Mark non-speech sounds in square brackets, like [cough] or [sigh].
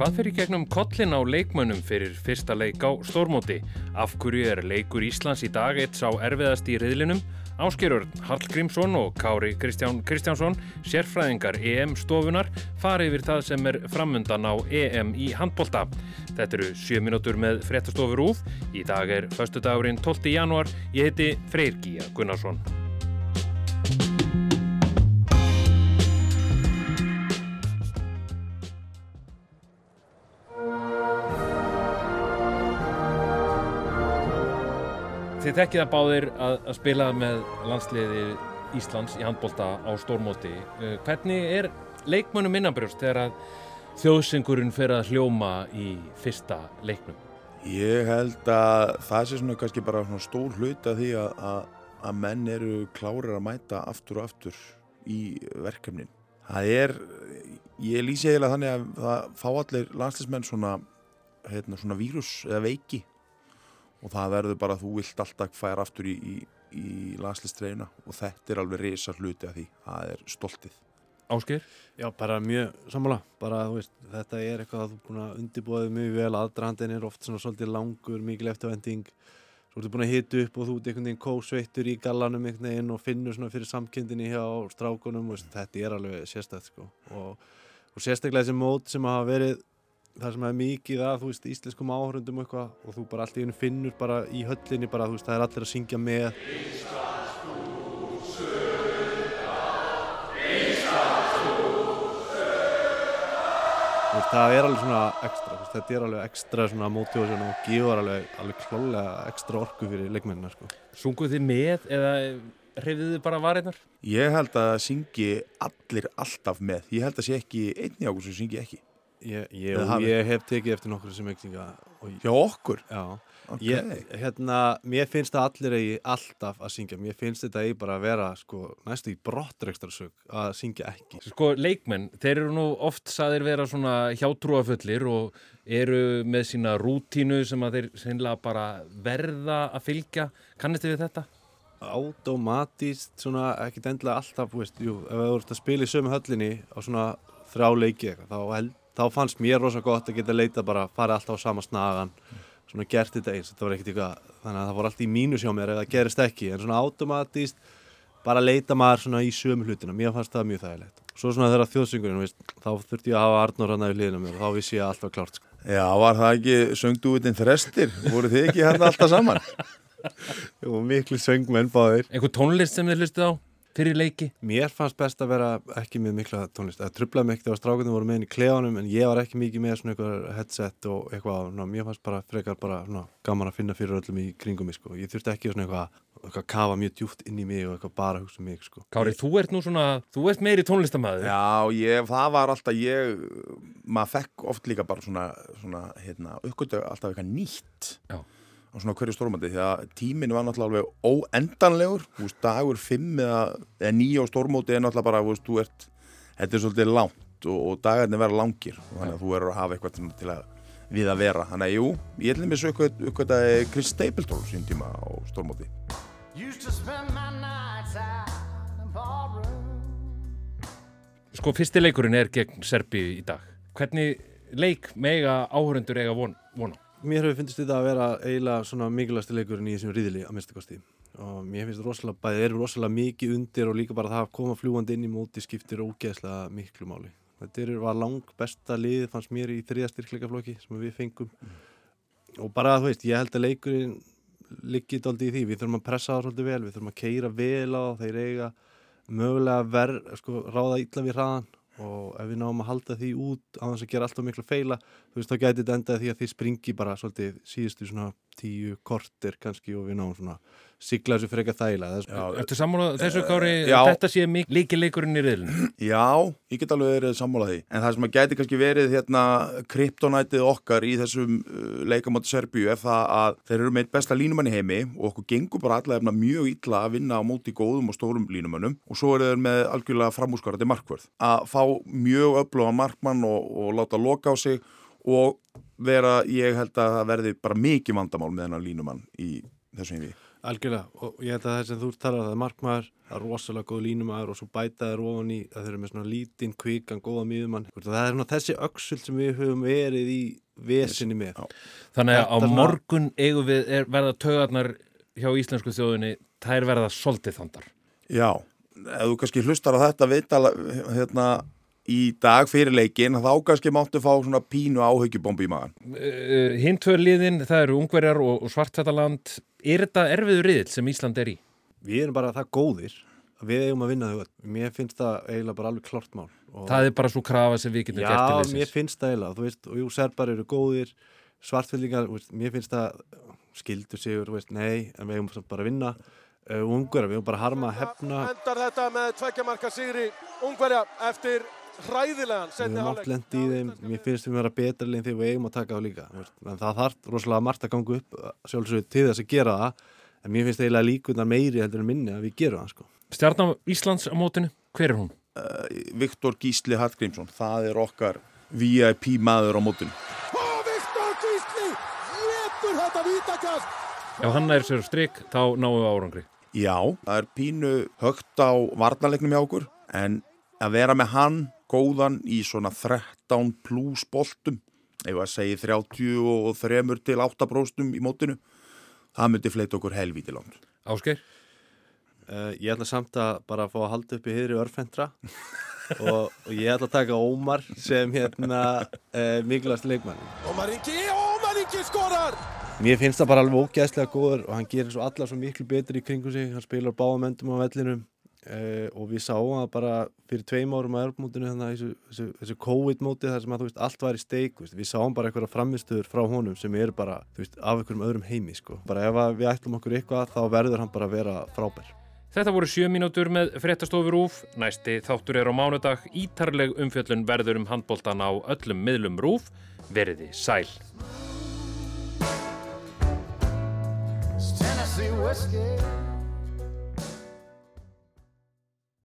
Hvað fyrir gegnum kollin á leikmönnum fyrir fyrsta leik á stórmóti? Af hverju er leikur Íslands í dag eitt sá erfiðast í riðlinum? Áskerur Hallgrímsson og Kári Kristján Kristjánsson, sérfræðingar EM-stofunar, fari yfir það sem er framundan á EM í handbólta. Þetta eru 7 minútur með fréttastofur úð. Í dag er förstu dagurinn 12. januar. Ég heiti Freyr Gíja Gunnarsson. Þið þekkið að báðir að, að spila með landsliði Íslands í handbólta á stórmóti. Uh, hvernig er leikmönnum innanbrjóst þegar að þjóðsengurinn fer að hljóma í fyrsta leiknum? Ég held að það sé svona kannski bara svona stór hluta því að, að, að menn eru klárir að mæta aftur og aftur í verkefnin. Það er, ég lýsi eiginlega þannig að það fá allir landslismenn svona, heitna, svona vírus eða veiki og það verður bara að þú vilt alltaf færa aftur í, í, í landslistreina og þetta er alveg reysa hluti af því. Það er stoltið. Ásker? Já, bara mjög sammála. Bara, veist, þetta er eitthvað að þú er búin að undirbúaði mjög vel, aðdrandin er oft svona svolítið langur, mikil eftirvending svo ertu búin að hita upp og þú ert einhvern veginn kósveittur í gallanum einhvern veginn og finnur svona fyrir samkendinni hjá strákunum, veist, þetta er alveg sérstætt sko. og, og sérstaklega þessi mót sem hafa verið það sem er mikið að, þú veist, íslenskum áhörundum eitthvað og þú bara allt í hennu finnur bara í höllinni bara, þú veist, það er allir að syngja með veist, það er alveg svona ekstra, veist, þetta er alveg ekstra svona motivation og gefur alveg, alveg klálega ekstra orku fyrir leikmennina sko. Sunguð þið með eða hreyfið þið bara varinnar? Ég held að syngi allir alltaf með, ég held að sé ekki einni águr sem syngi ekki Ég, ég, ég hef tekið eftir nokkur sem ekki Já, okkur? Já, okay. ég, hérna, mér finnst það allir eigi alltaf að syngja mér finnst þetta eigi bara að vera sko, næstu í brottreikstarsök að syngja ekki Sko, leikmenn, þeir eru nú oft saðir vera svona hjátrúafullir og eru með sína rútínu sem að þeir sennilega bara verða að fylgja Kannist þið við þetta? Automatist, svona, ekkit endilega alltaf, veist, jú, ef þú ert að spila í sömu höllinni á svona þrá leiki eitthvað, þá held þá fannst mér rosa gott að geta leita bara farið alltaf á sama snagan svona gert þetta eins, þetta var ekkert eitthvað þannig að það voru alltaf í mínus hjá mér ef það gerist ekki en svona automatíst bara leita maður svona í sömu hlutina mér fannst það mjög þægilegt svo svona þegar þjóðsöngurinn, veist, þá þurfti ég að hafa Arnur hann að við liðna mér og þá vissi ég að allt var klárt sko. Já, var það ekki söngduðin þrestir? voru þið ekki hérna alltaf saman? [laughs] Jú, miklu söngmenn báðir Einhver tónlist sem þið hlustið á? Fyrir leiki? Mér fannst best að vera ekki með mikla tónlist. Það trublaði mig ekkert á strákunum voru með henni í klefanum en ég var ekki mikið með svona eitthvað headset og eitthvað. Ná, mér fannst bara frekar bara svona, gaman að finna fyrir öllum í kringum mig sko. Ég þurfti ekki svona eitthvað, eitthvað kafa mjög djúft inn í mig og eitthvað bara hugsa um mig sko. Kári, þú ert nú svona, þú ert meiri tónlistamæður. Já, ég, það var alltaf ég, maður fekk oft líka bara svona, svona hérna, eitthvað á svona hverju stórmandi því að tíminn var náttúrulega alveg óendanlegur þú veist, dagur 5 eða, eða 9 á stórmóti er náttúrulega bara, þú veist, þú ert þetta er svolítið langt og, og dagarnir verða langir og þannig að þú verður að hafa eitthvað til að við að vera, þannig að jú ég ætlum að sökja uppkvæmtaði Chris Stapleton sín tíma á stórmóti. Sko, fyrsti leikurinn er gegn Serbi í dag. Hvernig leik mega áhörundur eiga von, vona? Mér hefur finnst þetta að vera eiginlega svona mikilvægsti leikurinn í þessum riðili að minnstakosti og mér finnst rosalega, bæðið eru rosalega mikið undir og líka bara það að koma fljúandi inn í móti skiptir ógeðslega miklu máli. Þetta var lang besta lið fannst mér í þriða styrkleikaflokki sem við fengum mm. og bara þú veist, ég held að leikurinn liggit aldrei í því, við þurfum að pressa það svolítið vel, við þurfum að keira vel á þeir eiga mögulega verð, sko, ráða ítla við hraðan og ef við náum að halda því út á þess að gera alltaf miklu feila þú veist þá gæti þetta endað því að þið springi bara svolítið síðustu svona tíu kortir kannski og við náum svona sigla þessu frekar þægila Ertu sammálað þessu kári? Uh, þetta sé líki leikurinn í riðlun? Já, ég get alveg verið sammálað því. En það sem að gæti kannski verið hérna kryptonætið okkar í þessum uh, leikamáti Serbíu er það að þeir eru meitt besta línumann í heimi og okkur gengur bara allavega mjög illa að vinna á móti góðum og stórum línumannum og svo eru þeir með algjörlega framhúsgarandi markvörð. Að fá mjög öfluga markmann og, og láta loka á sig og vera, ég held að það verði bara mikið vandamál með hennar línumann í þessum heimi Algjörlega, og ég held að það sem þú talar það er markmaður, það er rosalega góð línumæður og svo bætaður ofan í að þeir eru með svona lítinn, kvikan, góða miðumann það er svona þessi öksult sem við höfum verið í vesinni með Þannig að á morgun eigum við er, verða tögarnar hjá íslensku þjóðinni þær verða soltið þandar Já, ef þú kannski hlustar á þetta viðtala hérna í dag fyrir leikin, þá kannski máttu fá svona pínu áhaugjubombi í magan. Uh, Hinn tvö liðin, það eru ungverjar og, og svartfættaland. Er þetta erfiður riðil sem Ísland er í? Við erum bara það góðir að við eigum að vinna þau. Mér finnst það eiginlega bara alveg klart mál. Og það er bara svo krafa sem við getum já, gert til þessins. Já, mér finnst það eiginlega. Þú veist, og jú, serbar eru góðir, svartfællingar, mér finnst það skildur sigur, veist, nei, en við eigum bara að vinna. Uh, ungverja, við eigum bara að harma að hefna. Endar þetta með tveggjamarka sigri ungverja eftir hræðilegan við erum oft lendi í þeim. mér finnst við að vera betra en því við eigum að taka á líka. En það þarf rosalega margt að ganga upp sjálfsögur til þess að gera það. En mér finnst eiginlega líkunar meiri heldur en minni að við gerum það sko. Stjarnar Íslands á mótinu, hver er hún? Uh, Viktor Gísli Hallgrímsson það er okkar VIP maður á mótinu. Og Viktor Gísli getur þetta vítakast? Ef hann er sér stryk þá náum við árangri. Já, það er pínu högt á varnalegnum hjá okkur en að vera með hann góðan í svona 13 pluss boltum. Ef að segja 33 til 8 bróstum í mótinu það myndi fleita okkur helvíti langt. Áskeir? Uh, ég ætla samt að bara fá að halda upp í hyðri örfendra [laughs] og, og ég ætla að taka Ómar sem hérna uh, mikilvægast leikmann Ómar Ingi, Ómar Ingi skorar! Mér finnst það bara alveg ógæðslega góður og hann gerir svo alla svo miklu betri í kringu sig. Hann spilar báðamöndum á vellinum Uh, og við sáum að bara fyrir tveim árum að erfmótinu þannig að þessu, þessu, þessu COVID-móti þar sem að veist, allt var í steik veist, við sáum bara einhverja framistuður frá honum sem er bara veist, af einhverjum öðrum heimi sko. bara ef við ætlum okkur eitthvað þá verður hann bara að vera frábær. Þetta voru sjö mínútur með fréttastofur úf næsti þáttur er á mánudag. Ítarleg umfjöllun verður um handbóltan á öllum miðlum rúf veriði sæl. Tennessee whiskey